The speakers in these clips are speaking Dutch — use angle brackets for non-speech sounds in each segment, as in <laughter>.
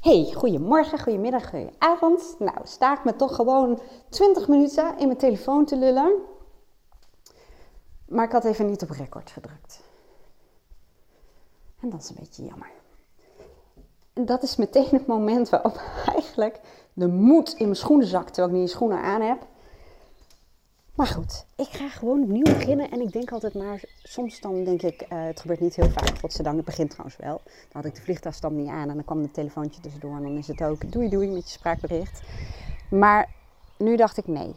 Hey, goedemorgen, goedemiddag, goedenavond. Nou, sta ik me toch gewoon 20 minuten in mijn telefoon te lullen. Maar ik had even niet op record gedrukt. En dat is een beetje jammer. En dat is meteen het moment waarop <laughs> eigenlijk de moed in mijn schoenen zakt, terwijl ik niet schoenen aan heb. Maar goed, ik ga gewoon opnieuw beginnen. En ik denk altijd maar, soms dan denk ik, uh, het gebeurt niet heel vaak, godzijdank. Het begint trouwens wel. Dan had ik de vliegtuigstap niet aan en dan kwam het telefoontje tussendoor. En dan is het ook doei doei met je spraakbericht. Maar nu dacht ik, nee,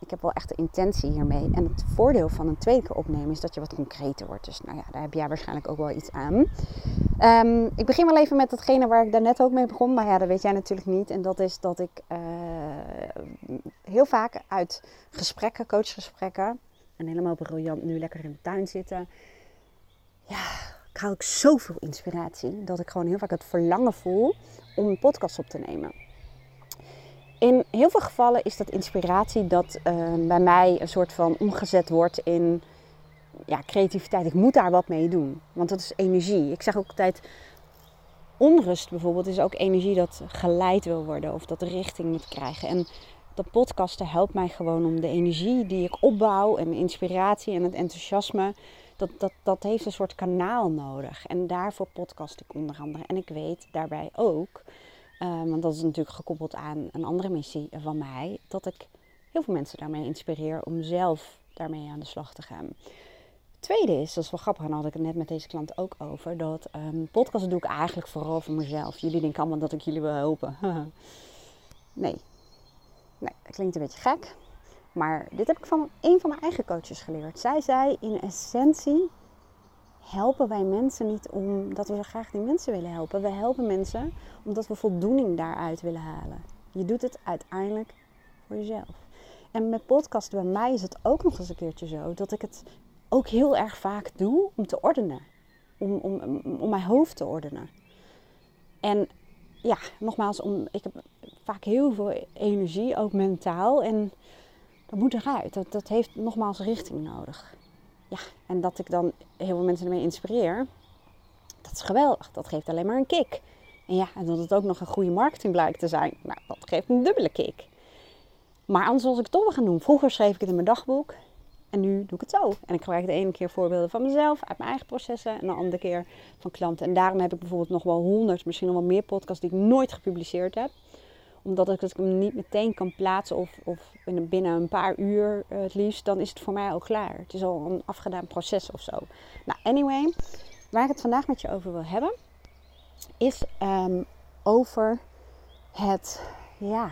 ik heb wel echt de intentie hiermee. En het voordeel van een tweede keer opnemen is dat je wat concreter wordt. Dus nou ja, daar heb jij waarschijnlijk ook wel iets aan. Um, ik begin wel even met datgene waar ik daarnet ook mee begon. Maar ja, dat weet jij natuurlijk niet. En dat is dat ik uh, heel vaak uit gesprekken, coachgesprekken... en helemaal briljant nu lekker in de tuin zitten... Ja, haal ik zoveel inspiratie dat ik gewoon heel vaak het verlangen voel om een podcast op te nemen. In heel veel gevallen is dat inspiratie dat uh, bij mij een soort van omgezet wordt in ja, creativiteit. Ik moet daar wat mee doen, want dat is energie. Ik zeg ook altijd, onrust bijvoorbeeld is ook energie dat geleid wil worden of dat richting moet krijgen. En dat podcasten helpt mij gewoon om de energie die ik opbouw en inspiratie en het enthousiasme, dat, dat, dat heeft een soort kanaal nodig. En daarvoor podcast ik onder andere. En ik weet daarbij ook Ehm, want dat is natuurlijk gekoppeld aan een andere missie van mij. Dat ik heel veel mensen daarmee inspireer om zelf daarmee aan de slag te gaan. tweede is, dat is wel grappig, en had ik het net met deze klant ook over. Dat um, podcast doe ik eigenlijk vooral voor mezelf. Jullie denken allemaal dat ik jullie wil helpen. <laughs> nee. Nee, dat klinkt een beetje gek. Maar dit heb ik van een van mijn eigen coaches geleerd. Zij zei in essentie helpen wij mensen niet omdat we zo graag die mensen willen helpen. We helpen mensen omdat we voldoening daaruit willen halen. Je doet het uiteindelijk voor jezelf. En met podcasten bij mij is het ook nog eens een keertje zo dat ik het ook heel erg vaak doe om te ordenen. Om, om, om mijn hoofd te ordenen. En ja, nogmaals, om, ik heb vaak heel veel energie, ook mentaal. En dat moet eruit. Dat, dat heeft nogmaals richting nodig. Ja, en dat ik dan heel veel mensen ermee inspireer, dat is geweldig. Dat geeft alleen maar een kick. En ja, en dat het ook nog een goede marketing blijkt te zijn, nou, dat geeft een dubbele kick. Maar anders was ik het toch wel gaan doen. Vroeger schreef ik het in mijn dagboek. En nu doe ik het zo. En ik gebruik de ene keer voorbeelden van mezelf, uit mijn eigen processen. En de andere keer van klanten. En daarom heb ik bijvoorbeeld nog wel honderd, misschien nog wel meer podcasts die ik nooit gepubliceerd heb omdat ik het niet meteen kan plaatsen of, of binnen een paar uur eh, het liefst, dan is het voor mij ook klaar. Het is al een afgedaan proces of zo. Nou, anyway, waar ik het vandaag met je over wil hebben, is ehm, over het ja,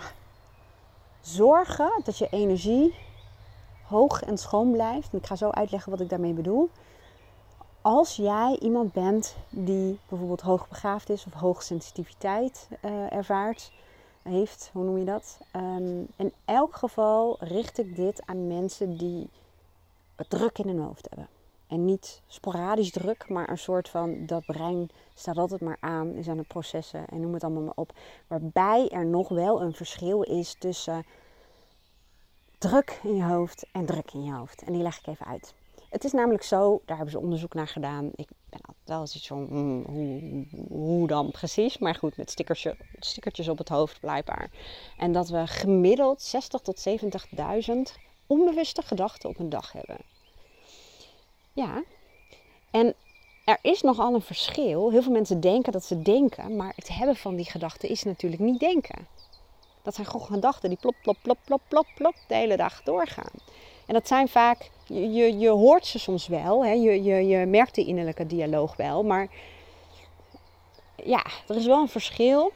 zorgen dat je energie hoog en schoon blijft. En ik ga zo uitleggen wat ik daarmee bedoel. Als jij iemand bent die bijvoorbeeld hoogbegaafd is of hoogsensitiviteit uh, ervaart, heeft, hoe noem je dat? Um, in elk geval richt ik dit aan mensen die het druk in hun hoofd hebben. En niet sporadisch druk, maar een soort van dat brein staat altijd maar aan, is aan het processen en noem het allemaal maar op. Waarbij er nog wel een verschil is tussen druk in je hoofd en druk in je hoofd. En die leg ik even uit. Het is namelijk zo, daar hebben ze onderzoek naar gedaan. Ik ben altijd wel eens iets van, hmm, hoe, hoe, dan precies? Maar goed, met stickertje, stickertjes op het hoofd blijkbaar. En dat we gemiddeld 60 tot 70.000 onbewuste gedachten op een dag hebben. Ja, en er is nogal een verschil. Heel veel mensen denken dat ze denken, maar het hebben van die gedachten is natuurlijk niet denken. Dat zijn gewoon gedachten die plop, plop, plop, plop, plop, plop de hele dag doorgaan. En dat zijn vaak, je, je, je hoort ze soms wel, hè? Je, je, je merkt de innerlijke dialoog wel, maar ja, er is wel een verschil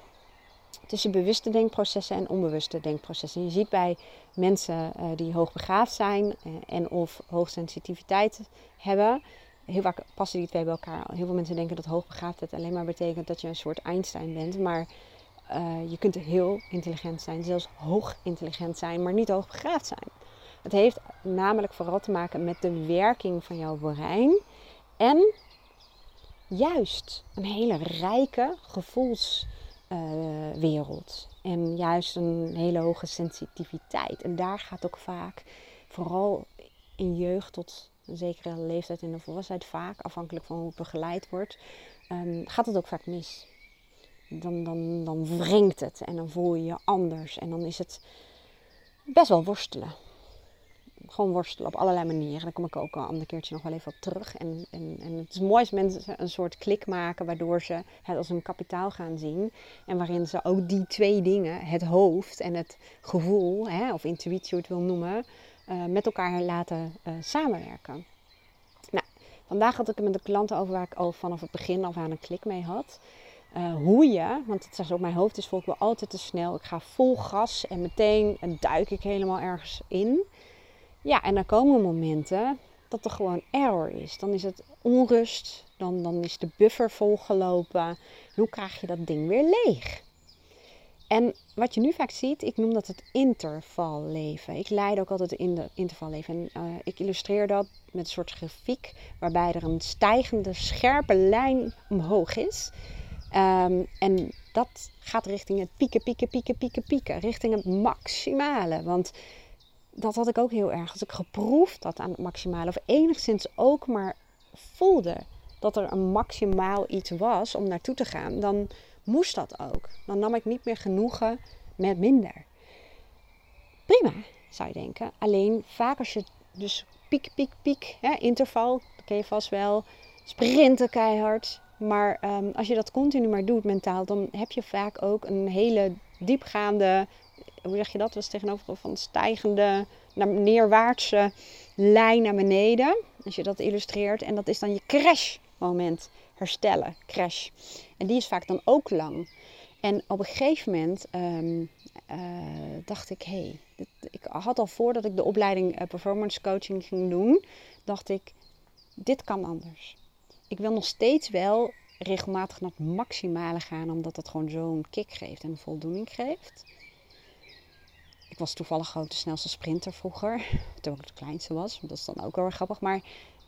tussen bewuste denkprocessen en onbewuste denkprocessen. Je ziet bij mensen uh, die hoogbegaafd zijn uh, en of hoogsensitiviteit hebben, heel vaak passen die twee bij elkaar. Heel veel mensen denken dat hoogbegaafdheid alleen maar betekent dat je een soort Einstein bent, maar uh, je kunt heel intelligent zijn, zelfs hoog intelligent zijn, maar niet hoogbegaafd zijn. Het heeft namelijk vooral te maken met de werking van jouw brein en juist een hele rijke gevoelswereld. En juist een hele hoge sensitiviteit. En daar gaat ook vaak, vooral in jeugd tot een zekere leeftijd in de volwassenheid, vaak afhankelijk van hoe het begeleid wordt, um, gaat het ook vaak mis. dan, dan, dan wringt het en dan voel je je anders. En dan is het best wel worstelen. Gewoon worstelen op allerlei manieren. Daar kom ik ook een ander keertje nog wel even op terug. En, en, en het is mooi als mensen een soort klik maken, waardoor ze het als een kapitaal gaan zien. En waarin ze ook die twee dingen, het hoofd en het gevoel, hè, of intuïtie hoe het wil noemen, uh, met elkaar laten uh, samenwerken. Nou, vandaag had ik het met de klanten over waar ik al vanaf het begin af aan een klik mee had. Uh, hoe je, want het zegt op mijn hoofd is volgens wel altijd te snel. Ik ga vol gas en meteen duik ik helemaal ergens in. Ja, en dan komen momenten dat er gewoon error is. Dan is het onrust, dan, dan is de buffer volgelopen. Hoe krijg je dat ding weer leeg? En wat je nu vaak ziet, ik noem dat het intervalleven. Ik leid ook altijd in de intervalleven. En uh, ik illustreer dat met een soort grafiek waarbij er een stijgende, scherpe lijn omhoog is. Um, en dat gaat richting het pieken, pieken, pieken, pieken, pieken. Richting het maximale. Want dat had ik ook heel erg. Als ik geproefd had aan het maximale, of enigszins ook maar voelde dat er een maximaal iets was om naartoe te gaan, dan moest dat ook. Dan nam ik niet meer genoegen met minder. Prima, zou je denken. Alleen vaak als je dus piek, piek, piek, hè, interval, dat ken je vast wel, sprinten keihard. Maar um, als je dat continu maar doet mentaal, dan heb je vaak ook een hele diepgaande, hoe zeg je dat? Was tegenover van stijgende naar neerwaartse lijn naar beneden. Als je dat illustreert. En dat is dan je crash moment. Herstellen, crash. En die is vaak dan ook lang. En op een gegeven moment um, uh, dacht ik, hey, ik had al voordat ik de opleiding uh, performance coaching ging doen, dacht ik, dit kan anders. Ik wil nog steeds wel regelmatig naar het maximale gaan, omdat dat gewoon zo'n kick geeft en voldoening geeft. Ik was toevallig gewoon de snelste sprinter vroeger, <laughs> toen ik het kleinste was. Dat is dan ook wel erg grappig. Maar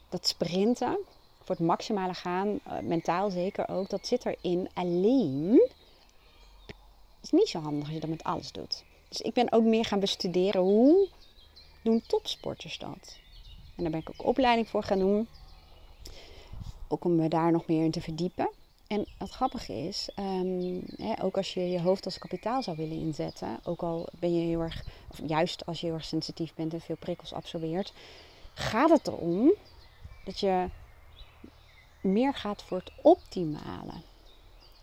dat sprinten, voor het maximale gaan, uh, mentaal zeker ook, dat zit erin. Alleen is niet zo handig als je dat met alles doet. Dus ik ben ook meer gaan bestuderen hoe doen topsporters dat. En daar ben ik ook opleiding voor gaan doen. Ook om me daar nog meer in te verdiepen. En het grappige is, um, hè, ook als je je hoofd als kapitaal zou willen inzetten, ook al ben je heel erg, of juist als je heel erg sensitief bent en veel prikkels absorbeert, gaat het erom dat je meer gaat voor het optimale.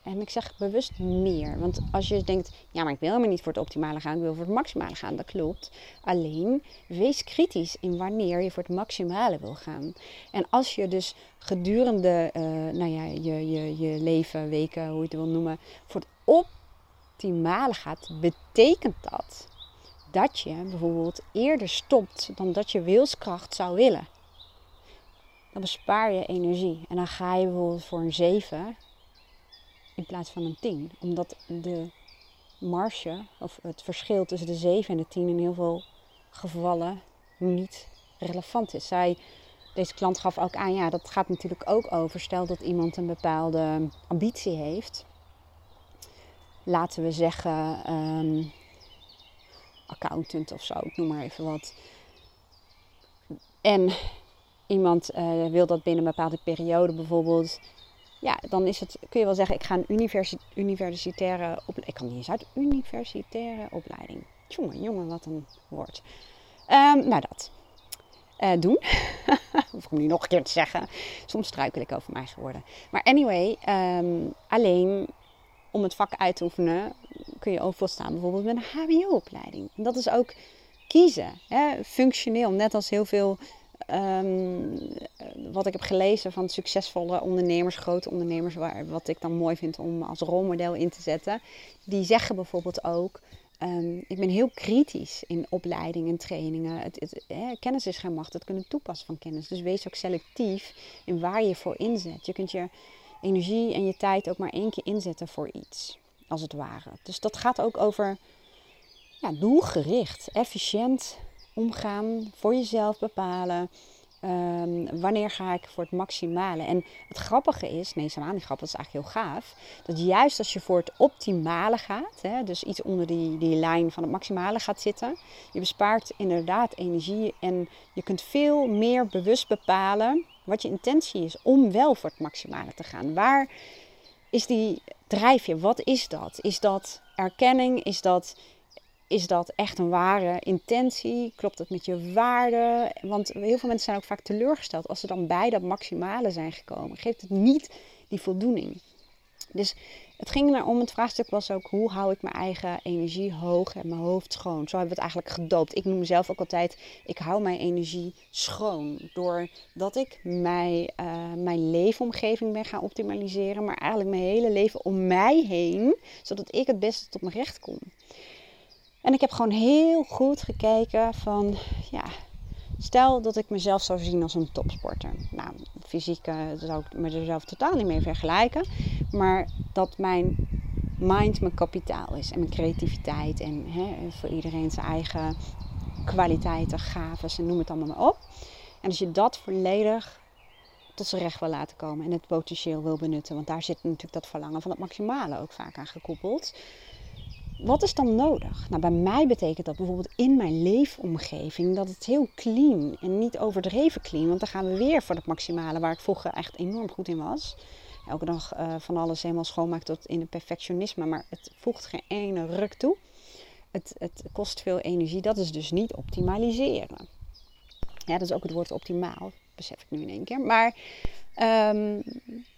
En ik zeg bewust meer. Want als je denkt, ja, maar ik wil helemaal niet voor het optimale gaan, ik wil voor het maximale gaan, dat klopt. Alleen wees kritisch in wanneer je voor het maximale wil gaan. En als je dus gedurende uh, nou ja, je, je, je leven, weken, hoe je het wil noemen, voor het optimale gaat, betekent dat dat je bijvoorbeeld eerder stopt dan dat je wilskracht zou willen. Dan bespaar je energie. En dan ga je bijvoorbeeld voor een 7 in plaats van een 10. Omdat de marge, of het verschil tussen de 7 en de 10 in heel veel gevallen niet relevant is. Zij, deze klant gaf ook aan, ja, dat gaat natuurlijk ook over. Stel dat iemand een bepaalde ambitie heeft. Laten we zeggen, um, accountant of zo, ik noem maar even wat. En iemand uh, wil dat binnen een bepaalde periode bijvoorbeeld ja, dan is het, kun je wel zeggen, ik ga een universi universitaire opleiding. Ik kan niet eens uit, universitaire opleiding. Jongen, jongen, wat een woord. Um, nou, dat. Uh, doen. <laughs> Hoef ik hem nu nog een keer te zeggen. Soms struikel ik over mijn geworden. Maar anyway, um, alleen om het vak uit te oefenen kun je ook volstaan bijvoorbeeld met een HBO-opleiding. Dat is ook kiezen. Hè? Functioneel, net als heel veel Um, wat ik heb gelezen van succesvolle ondernemers, grote ondernemers, waar, wat ik dan mooi vind om als rolmodel in te zetten, die zeggen bijvoorbeeld ook: um, Ik ben heel kritisch in opleidingen en trainingen. Het, kennis is geen macht, het kunnen toepassen van kennis. Dus wees ook selectief in waar je voor inzet. Je kunt je energie en je tijd ook maar één keer inzetten voor iets, als het ware. Dus dat gaat ook over ja, doelgericht, efficiënt omgaan, voor jezelf bepalen. Um, wanneer ga ik voor het maximale? En het grappige is, nee, helemaal niet grappig, dat is eigenlijk heel gaaf. Dat juist als je voor het optimale gaat, hè, dus iets onder die, die lijn van het maximale gaat zitten, je bespaart inderdaad energie en je kunt veel meer bewust bepalen wat je intentie is om wel voor het maximale te gaan. Waar is die drijfje, wat is dat? Is dat erkenning? Is dat, is dat echt een ware intentie? Klopt het met je waarden? Want heel veel mensen zijn ook vaak teleurgesteld als ze dan bij dat maximale zijn gekomen. Geeft het niet die voldoening. Dus het ging erom, het vraagstuk was ook hoe hou ik mijn eigen energie hoog en mijn hoofd schoon. Zo hebben we het eigenlijk gedoopt. Ik noem mezelf ook altijd, ik hou mijn energie schoon. Doordat ik uh, mijn leefomgeving ben gaan optimaliseren, maar eigenlijk mijn hele leven om mij heen, zodat ik het beste tot mijn recht kom. En ik heb gewoon heel goed gekeken van, ja, Stel dat ik mezelf zou zien als een topsporter. Nou, fysiek uh, zou ik mezelf totaal niet mee vergelijken. Maar dat mijn mind mijn kapitaal is. En mijn creativiteit. En hè, voor iedereen zijn eigen kwaliteiten, gaven en noem het allemaal maar op. En als je dat volledig tot zijn recht wil laten komen en het potentieel wil benutten. Want daar zit natuurlijk dat verlangen van het maximale ook vaak aan gekoppeld. Wat is dan nodig? Nou, bij mij betekent dat bijvoorbeeld in mijn leefomgeving dat het heel clean en niet overdreven clean. Want dan gaan we weer voor het maximale waar ik vroeger echt enorm goed in was. Elke dag uh, van alles helemaal schoonmaken tot in het perfectionisme, maar het voegt geen ene ruk toe. Het, het kost veel energie, dat is dus niet optimaliseren. Ja, dat is ook het woord optimaal, besef ik nu in één keer. Maar Um,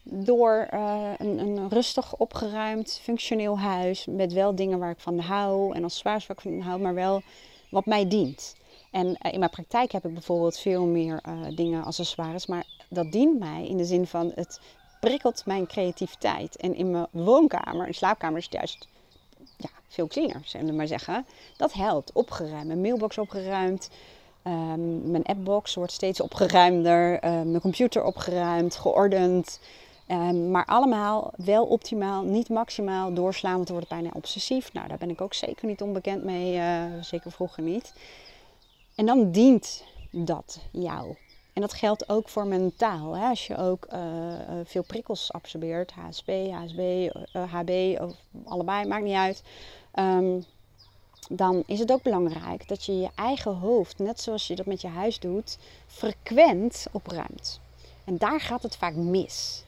door uh, een, een, rustig opgeruimd, functioneel huis. Met wel dingen waar ik van hou. En als waar ik van hou, maar wel wat mij dient. En uh, in mijn praktijk heb ik bijvoorbeeld veel meer uh, dingen, accessoires. Maar dat dient mij in de zin van het prikkelt mijn creativiteit. En in mijn woonkamer, in slaapkamer is juist ja, veel cleaner, zullen we maar zeggen. Dat helpt. Opgeruimd. Mijn mailbox opgeruimd. Um, mijn appbox wordt steeds opgeruimder, uh, mijn computer opgeruimd, geordend. Um, maar allemaal wel optimaal, niet maximaal doorslaan, want dan wordt het bijna obsessief. Nou, daar ben ik ook zeker niet onbekend mee, uh, zeker vroeger niet. En dan dient dat jou. En dat geldt ook voor mentaal. Hè? Als je ook uh, veel prikkels absorbeert, HSP, HSB, HB, of allebei, maakt niet uit. Um, dan is het ook belangrijk dat je je eigen hoofd, net zoals je dat met je huis doet, frequent opruimt. En daar gaat het vaak mis.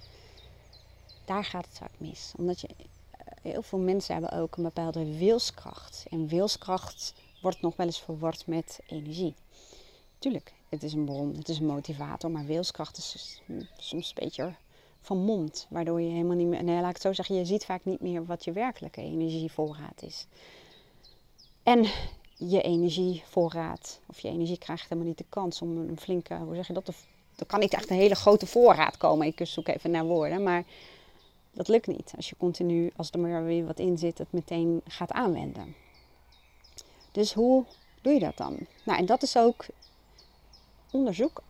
Daar gaat het vaak mis. Omdat je, eh, heel veel mensen hebben ook een bepaalde wilskracht. En wilskracht wordt nog wel eens verward met energie. Tuurlijk, het is een bron, het is een motivator, maar wilskracht is soms een beetje van mond. Waardoor je helemaal niet meer, nee, laat ik het zo zeggen, je ziet vaak niet meer wat je werkelijke energievoorraad is. En je energievoorraad, of je energie krijgt helemaal niet de kans om een flinke, hoe zeg je dat? Er kan niet echt een hele grote voorraad komen. Ik zoek even naar woorden, maar dat lukt niet. Als je continu, als er maar weer wat in zit, het meteen gaat aanwenden. Dus hoe doe je dat dan? Nou, en dat is ook onderzoeken.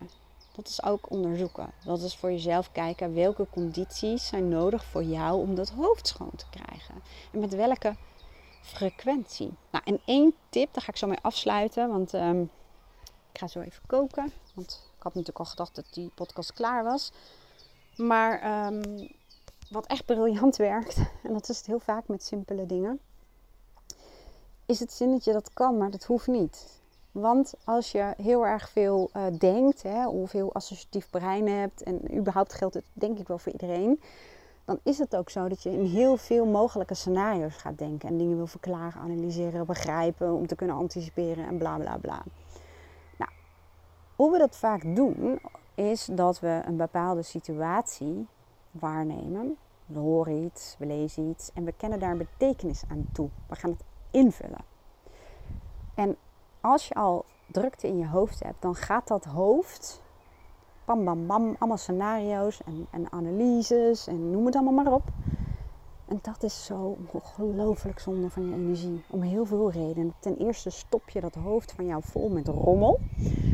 Dat is ook onderzoeken. Dat is voor jezelf kijken welke condities zijn nodig voor jou om dat hoofd schoon te krijgen. En met welke frequentie. Nou, en één tip, daar ga ik zo mee afsluiten, want um, ik ga zo even koken. Want ik had natuurlijk al gedacht dat die podcast klaar was. Maar um, wat echt briljant <laughs> werkt, en dat is het heel vaak met simpele dingen, is het zinnetje dat kan, maar dat hoeft niet. Want als je heel erg veel uh, denkt, hè, associatief brein hebt, en überhaupt geldt het denk ik wel voor iedereen, dan is het ook zo dat je in heel veel mogelijke scenario's gaat denken en dingen wil verklaren, analyseren, begrijpen, om te kunnen anticiperen en bla bla bla. Nou, hoe we dat vaak doen, is dat we een bepaalde situatie waarnemen. We horen iets, we lezen iets en we kennen daar een betekenis aan toe. We gaan het invullen. En als je al drukte in je hoofd hebt, dan gaat dat hoofd bam, allemaal scenario's en, en analyses en noem het allemaal maar op. En dat is zo ongelooflijk zonde van je energie. Om heel veel redenen. Ten eerste stop je dat hoofd van jou vol met rommel.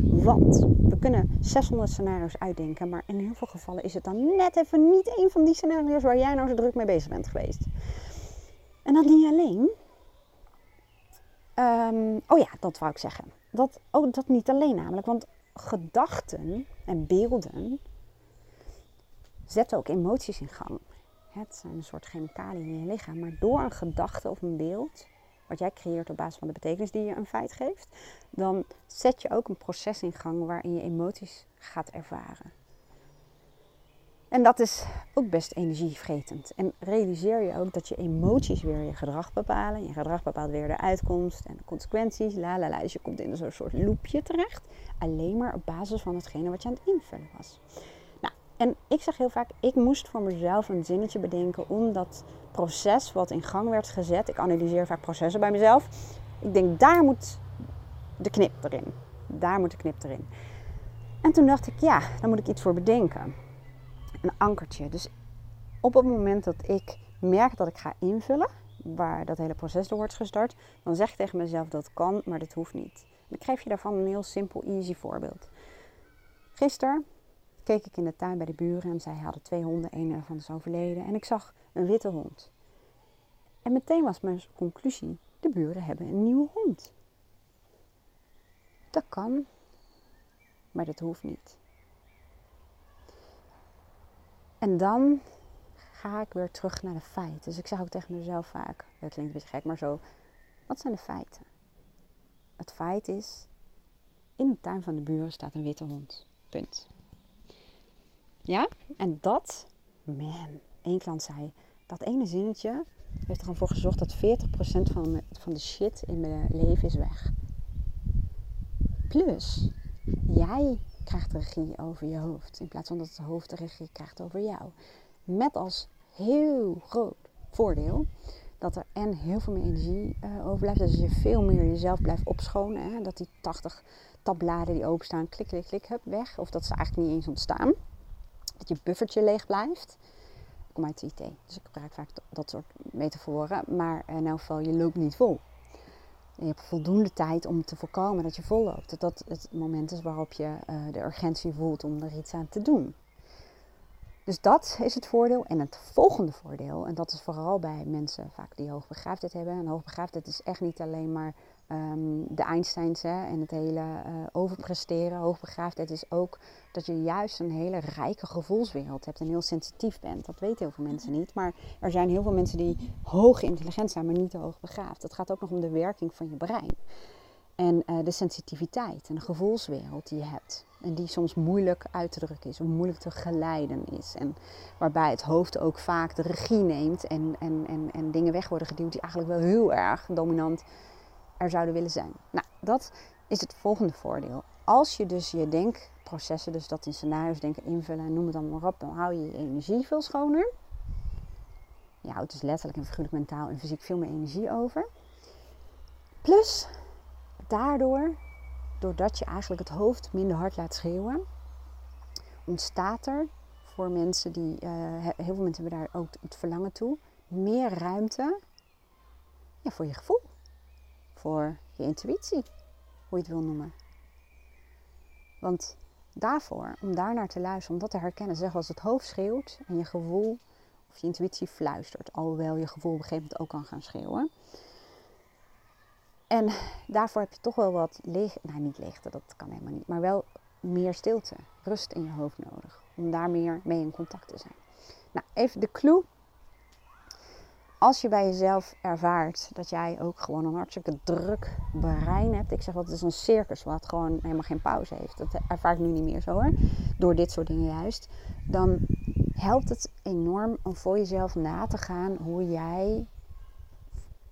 Want we kunnen 600 scenario's uitdenken. Maar in heel veel gevallen is het dan net even niet een van die scenario's waar jij nou zo druk mee bezig bent geweest. En dat niet alleen. Um, oh ja, dat wou ik zeggen. Dat, oh, dat niet alleen namelijk. Want gedachten en beelden zetten ook emoties in gang. Het zijn een soort chemicaliën in je lichaam. Maar door een gedachte of een beeld, wat jij creëert op basis van de betekenis die je een feit geeft, dan zet je ook een proces in gang waarin je emoties gaat ervaren. En dat is ook best energievretend. En realiseer je ook dat je emoties weer je gedrag bepalen. Je gedrag bepaalt weer de uitkomst en de consequenties. La la la. Dus je komt in een soort loopje terecht. Alleen maar op basis van hetgene wat je aan het invullen was. Nou, en ik zeg heel vaak, ik moest voor mezelf een zinnetje bedenken om dat proces wat in gang werd gezet. Ik analyseer vaak processen bij mezelf. Ik denk, daar moet de knip erin. Daar moet de knip erin. En toen dacht ik, ja, daar moet ik iets voor bedenken een ankertje. Dus op het moment dat ik merk dat ik ga invullen, waar dat hele proces door wordt gestart, dan zeg ik tegen mezelf dat kan, maar dat hoeft niet. ik geef je daarvan een heel simpel, easy voorbeeld. Gisteren keek ik in de tuin bij de buren en zij hadden twee honden, een ervan is overleden. En ik zag een witte hond. En meteen was mijn conclusie, de buren hebben een nieuwe hond. Dat kan, maar dat hoeft niet. En dan ga ik weer terug naar de feiten. Dus ik zeg ook tegen mezelf vaak, dat klinkt een beetje gek, maar zo, wat zijn de feiten? Het feit is, in de tuin van de buren staat een witte hond. Punt. Ja? En dat, man, één klant zei, dat ene zinnetje heeft er voor gezorgd dat 40% van, van de shit in mijn leven is weg. Plus, jij krijgt de regie over je hoofd. In plaats van dat het hoofd de regie krijgt over jou. Met als heel groot voordeel dat er en heel veel meer energie uh, overblijft. Dus je veel meer jezelf blijft opschonen. Hè? Dat die 80 tabbladen die openstaan, klik, klik, klik, hup, weg. Of dat ze eigenlijk niet eens ontstaan. Dat je buffertje leeg blijft. Kom uit de IT, dus ik gebruik vaak dat soort metaforen. Maar in elk geval, je loopt niet vol. Je hebt voldoende tijd om te voorkomen dat je volloopt. Dat dat het moment is waarop je uh, de urgentie voelt om er iets aan te doen. Dus dat is het voordeel. En het volgende voordeel, en dat is vooral bij mensen vaak die hoogbegaafdheid hebben. En hoogbegaafdheid is echt niet alleen maar um, de Einsteins en het hele uh, overpresteren. Hoogbegaafdheid is ook dat je juist een hele rijke gevoelswereld hebt en heel sensitief bent. Dat weten heel veel mensen niet. Maar er zijn heel veel mensen die hoog intelligent zijn, maar niet hoogbegaafd. Het gaat ook nog om de werking van je brein. En uh, de sensitiviteit en de gevoelswereld die je hebt. En die soms moeilijk uit te drukken is of moeilijk te geleiden is. En waarbij het hoofd ook vaak de regie neemt en, en, en, en dingen weg worden geduwd die eigenlijk wel heel erg dominant er zouden willen zijn. Nou, dat is het volgende voordeel. Als je dus je denkprocessen, dus dat in scenario's denken, invullen, noem het dan maar op, dan hou je je energie veel schoner. Je houdt dus letterlijk en figuurlijk mentaal en fysiek veel meer energie over. Plus, daardoor, doordat je eigenlijk het hoofd minder hard laat schreeuwen, ontstaat er voor mensen die, uh, heel veel mensen hebben daar ook het verlangen toe, meer ruimte ja, voor je gevoel voor je intuïtie, hoe je het wil noemen. Want daarvoor, om daar naar te luisteren, om dat te herkennen, zeg als het hoofd schreeuwt en je gevoel of je intuïtie fluistert, alhoewel je gevoel op een gegeven moment ook kan gaan schreeuwen. En daarvoor heb je toch wel wat leeg, nou niet leegte, dat kan helemaal niet, maar wel meer stilte, rust in je hoofd nodig, om daar meer mee in contact te zijn. Nou, even de clue als je bij jezelf ervaart dat jij ook gewoon een hartstikke druk brein hebt. Ik zeg wel, het is een circus wat gewoon helemaal geen pauze heeft. Dat ervaar ik nu niet meer zo hoor. Door dit soort dingen juist. Dan helpt het enorm om voor jezelf na te gaan hoe jij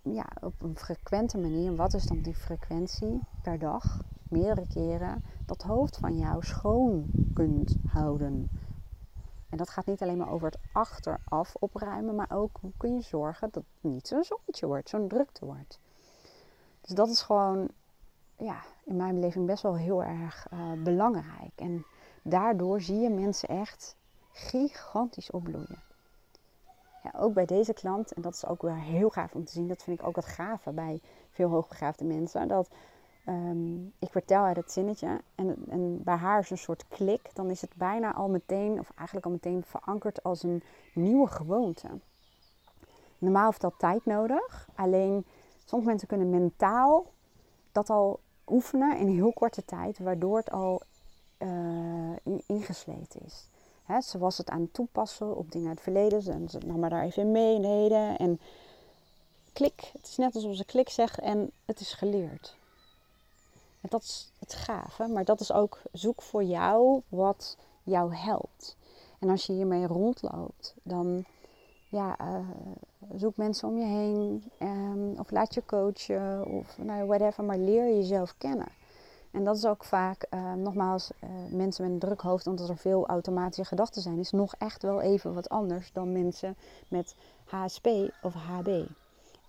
ja, op een frequente manier, wat is dan die frequentie per dag, meerdere keren, dat hoofd van jou schoon kunt houden. En dat gaat niet alleen maar over het achteraf opruimen, maar ook hoe kun je zorgen dat het niet zo'n zonnetje wordt, zo'n drukte wordt. Dus dat is gewoon, ja, in mijn beleving best wel heel erg uh, belangrijk. En daardoor zie je mensen echt gigantisch opbloeien. Ja, ook bij deze klant, en dat is ook weer heel gaaf om te zien, dat vind ik ook wat gave bij veel hoogbegaafde mensen, dat Um, ik vertel haar het zinnetje en, en, bij haar is een soort klik. Dan is het bijna al meteen, of eigenlijk al meteen verankerd als een nieuwe gewoonte. Normaal heeft dat tijd nodig. Alleen sommige mensen kunnen mentaal dat al oefenen in heel korte tijd, waardoor het al uh, ingesleten is. Hè, ze was het aan het toepassen op dingen uit het verleden. En ze nam maar daar even mee in de heden. En klik, het is net alsof ze klik zegt en het is geleerd. En dat is het gave, maar dat is ook zoek voor jou wat jou helpt. En als je hiermee rondloopt, dan ja, uh, zoek mensen om je heen. Um, of laat je coachen. Of nou, whatever. Maar leer jezelf kennen. En dat is ook vaak, uh, nogmaals, uh, mensen met een druk hoofd, omdat er veel automatische gedachten zijn, is nog echt wel even wat anders dan mensen met HSP of HB.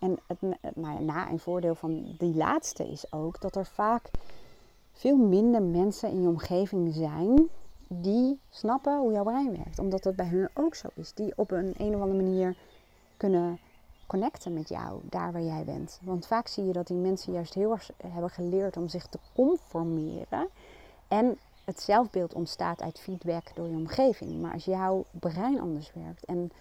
En het nou ja, na- en voordeel van die laatste is ook dat er vaak veel minder mensen in je omgeving zijn die snappen hoe jouw brein werkt. Omdat dat bij hun ook zo is. Die op een, een of andere manier kunnen connecten met jou, daar waar jij bent. Want vaak zie je dat die mensen juist heel erg hebben geleerd om zich te conformeren. En het zelfbeeld ontstaat uit feedback door je omgeving. Maar als jouw brein anders werkt en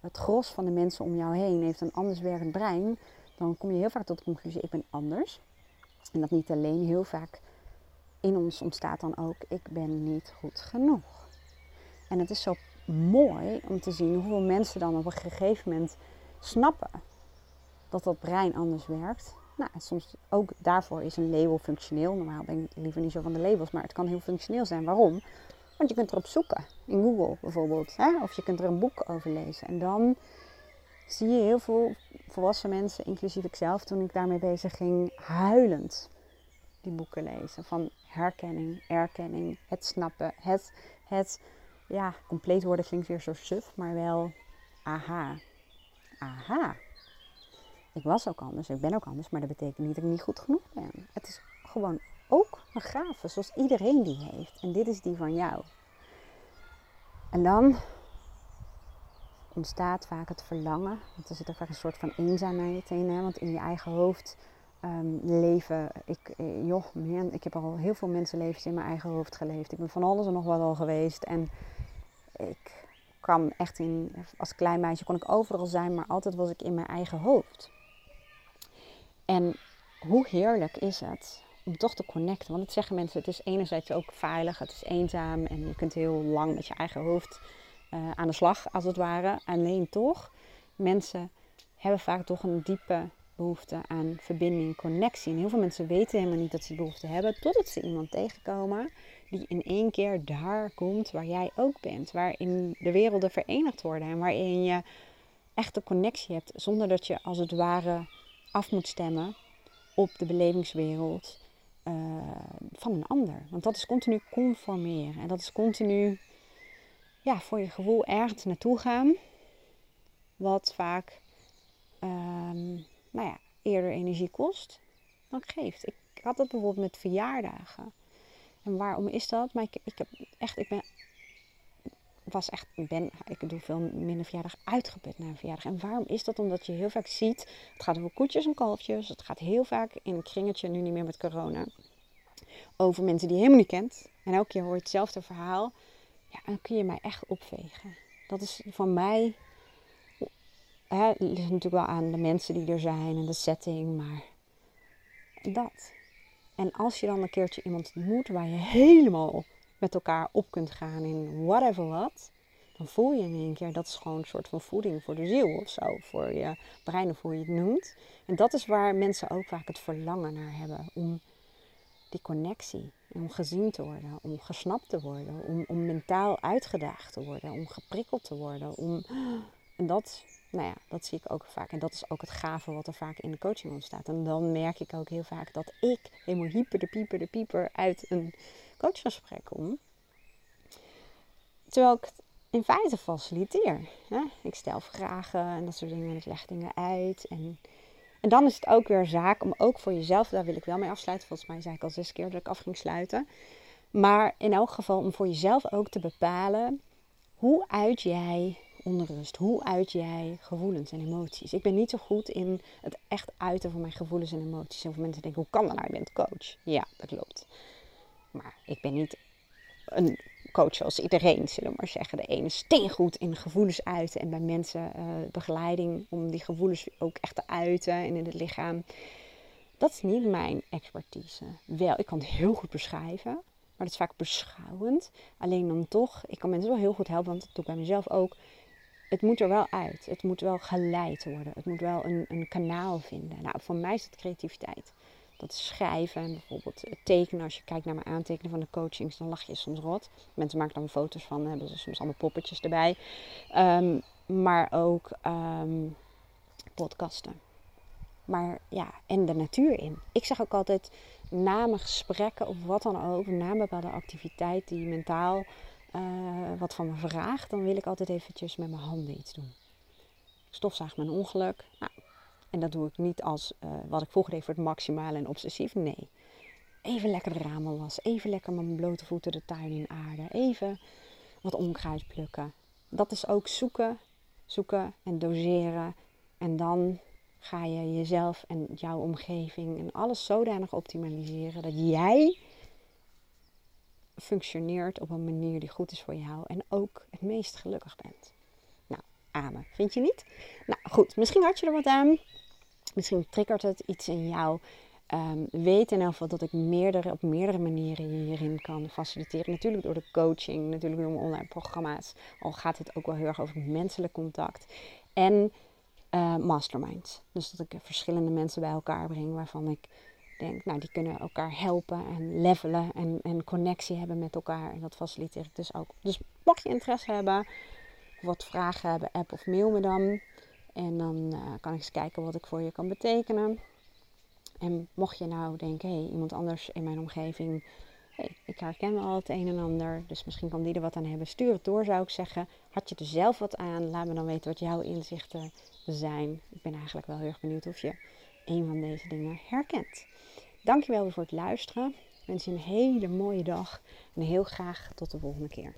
het gros van de mensen om jou heen heeft een anders werkend brein, dan kom je heel vaak tot de conclusie: ik ben anders. En dat niet alleen, heel vaak in ons ontstaat dan ook: ik ben niet goed genoeg. En het is zo mooi om te zien hoeveel mensen dan op een gegeven moment snappen dat dat brein anders werkt. Nou, soms ook daarvoor is een label functioneel. Normaal ben ik liever niet zo van de labels, maar het kan heel functioneel zijn. Waarom? Want je kunt erop zoeken, in Google bijvoorbeeld. Hè? Of je kunt er een boek over lezen. En dan zie je heel veel volwassen mensen, inclusief ikzelf, toen ik daarmee bezig ging, huilend die boeken lezen. Van herkenning, erkenning, het snappen, het, het ja, compleet worden klinkt weer zo suf, maar wel aha. Aha. Ik was ook anders, ik ben ook anders, maar dat betekent niet dat ik niet goed genoeg ben. Het is gewoon ook een gave, zoals iedereen die heeft. En dit is die van jou. En dan ontstaat vaak het verlangen. Want er zit er vaak een soort van eenzaamheid in. Hè? Want in je eigen hoofd um, leven. Ik, eh, joh, ik heb al heel veel mensenlevens in mijn eigen hoofd geleefd. Ik ben van alles en nog wat al geweest. En ik kwam echt in, als klein meisje kon ik overal zijn, maar altijd was ik in mijn eigen hoofd. En hoe heerlijk is het om toch te connecten? Want het zeggen mensen, het is enerzijds ook veilig, het is eenzaam en je kunt heel lang met je eigen hoofd uh, aan de slag, als het ware. Alleen toch, mensen hebben vaak toch een diepe behoefte aan verbinding, connectie. En heel veel mensen weten helemaal niet dat ze die behoefte hebben, totdat ze iemand tegenkomen die in één keer daar komt waar jij ook bent. Waarin de werelden verenigd worden en waarin je echt een connectie hebt, zonder dat je als het ware af moet stemmen op de belevingswereld uh, van een ander. Want dat is continu conformeren en dat is continu ja, voor je gevoel ergens naartoe gaan, wat vaak um, nou ja, eerder energie kost dan geeft. Ik had dat bijvoorbeeld met verjaardagen. En waarom is dat? Maar ik, ik heb echt, ik ben, was echt, ben, ik doe veel minder verjaardag uitgeput naar een verjaardag. En waarom is dat? Omdat je heel vaak ziet, het gaat over koetjes en kalfjes. Het gaat heel vaak in een kringetje, nu niet meer met corona, over mensen die je helemaal niet kent. En elke keer hoor je hetzelfde verhaal. Ja, dan kun je mij echt opvegen. Dat is van mij, hè, het ligt natuurlijk wel aan de mensen die er zijn en de setting, maar dat. En als je dan een keertje iemand ontmoet waar je helemaal met elkaar op kunt gaan in whatever wat, dan voel je in één keer dat is gewoon een soort van voeding voor de ziel of zo, voor je brein of hoe je het noemt. En dat is waar mensen ook vaak het verlangen naar hebben, om die connectie, om gezien te worden, om gesnapt te worden, om, om mentaal uitgedaagd te worden, om geprikkeld te worden, om... En dat nou ja, dat zie ik ook vaak. En dat is ook het gave wat er vaak in de coaching ontstaat. En dan merk ik ook heel vaak dat ik helemaal hyper de pieper de pieper uit een coachgesprek kom. Terwijl ik het in feite faciliteer. Hè? Ik stel vragen en dat soort dingen. En ik leg dingen uit. En, en dan is het ook weer zaak om ook voor jezelf, daar wil ik wel mee afsluiten. Volgens mij zei ik al zes keer dat ik af ging sluiten. Maar in elk geval om voor jezelf ook te bepalen hoe uit jij onrust? Hoe uit jij gevoelens en emoties? Ik ben niet zo goed in het echt uiten van mijn gevoelens en emoties. Heel veel mensen denken, hoe kan dat nou? Je bent coach. Ja, dat klopt. Maar ik ben niet een coach zoals iedereen, zullen we maar zeggen. De ene is steengoed in gevoelens uiten en bij mensen uh, begeleiding om die gevoelens ook echt te uiten en in het lichaam. Dat is niet mijn expertise. Wel, ik kan het heel goed beschrijven, maar dat is vaak beschouwend. Alleen dan toch, ik kan mensen wel heel goed helpen, want dat doe ik bij mezelf ook het moet er wel uit. Het moet wel geleid worden. Het moet wel een, een kanaal vinden. Nou, voor mij is dat creativiteit. Dat schrijven, bijvoorbeeld tekenen. Als je kijkt naar mijn aantekenen van de coachings, dan lach je soms rot. Mensen maken dan foto's van, hebben ze soms allemaal poppetjes erbij. Ehm, maar ook ehm, podcasten. Maar ja, en de natuur in. Ik zeg ook altijd, na mijn gesprekken of wat dan ook, na een bepaalde activiteit die mentaal uh, wat van me vraagt, dan wil ik altijd eventjes met mijn handen iets doen. Stofzaag mijn ongeluk. Nou, en dat doe ik niet als uh, wat ik vroeger deed voor het maximale en obsessief. Nee. Even lekker de ramen was. Even lekker met mijn blote voeten de tuin in aarde. Even wat onkruid plukken. Dat is ook zoeken, zoeken en doseren. En dan ga je jezelf en jouw omgeving en alles zodanig optimaliseren dat jij functioneert op een manier die goed is voor jou en ook het meest gelukkig bent. Vind je niet? Nou goed, misschien had je er wat aan. Misschien triggert het iets in jou. Um, weet in elk geval dat ik op meerdere manieren hierin kan faciliteren. Natuurlijk door de coaching, natuurlijk door mijn online programma's. Al gaat het ook wel heel erg over menselijk contact. En uh, masterminds. Dus dat ik verschillende mensen bij elkaar breng waarvan ik denk, nou die kunnen elkaar helpen en levelen en, en connectie hebben met elkaar. En dat faciliteer ik dus ook. Dus mocht je interesse hebben, wat vragen hebben, app of mail me dan. En dan uh, kan ik eens kijken wat ik voor je kan betekenen. En mocht je nou denken, hé, hey, iemand anders in mijn omgeving, hey, ik herken al het een en ander, dus misschien kan die er wat aan hebben. Stuur het door, zou ik zeggen. Had je er zelf wat aan? Laat me dan weten wat jouw inzichten zijn. Ik ben eigenlijk wel heel erg benieuwd of je een van deze dingen herkent. Dankjewel weer voor het luisteren. Ik wens je een hele mooie dag en heel graag tot de volgende keer.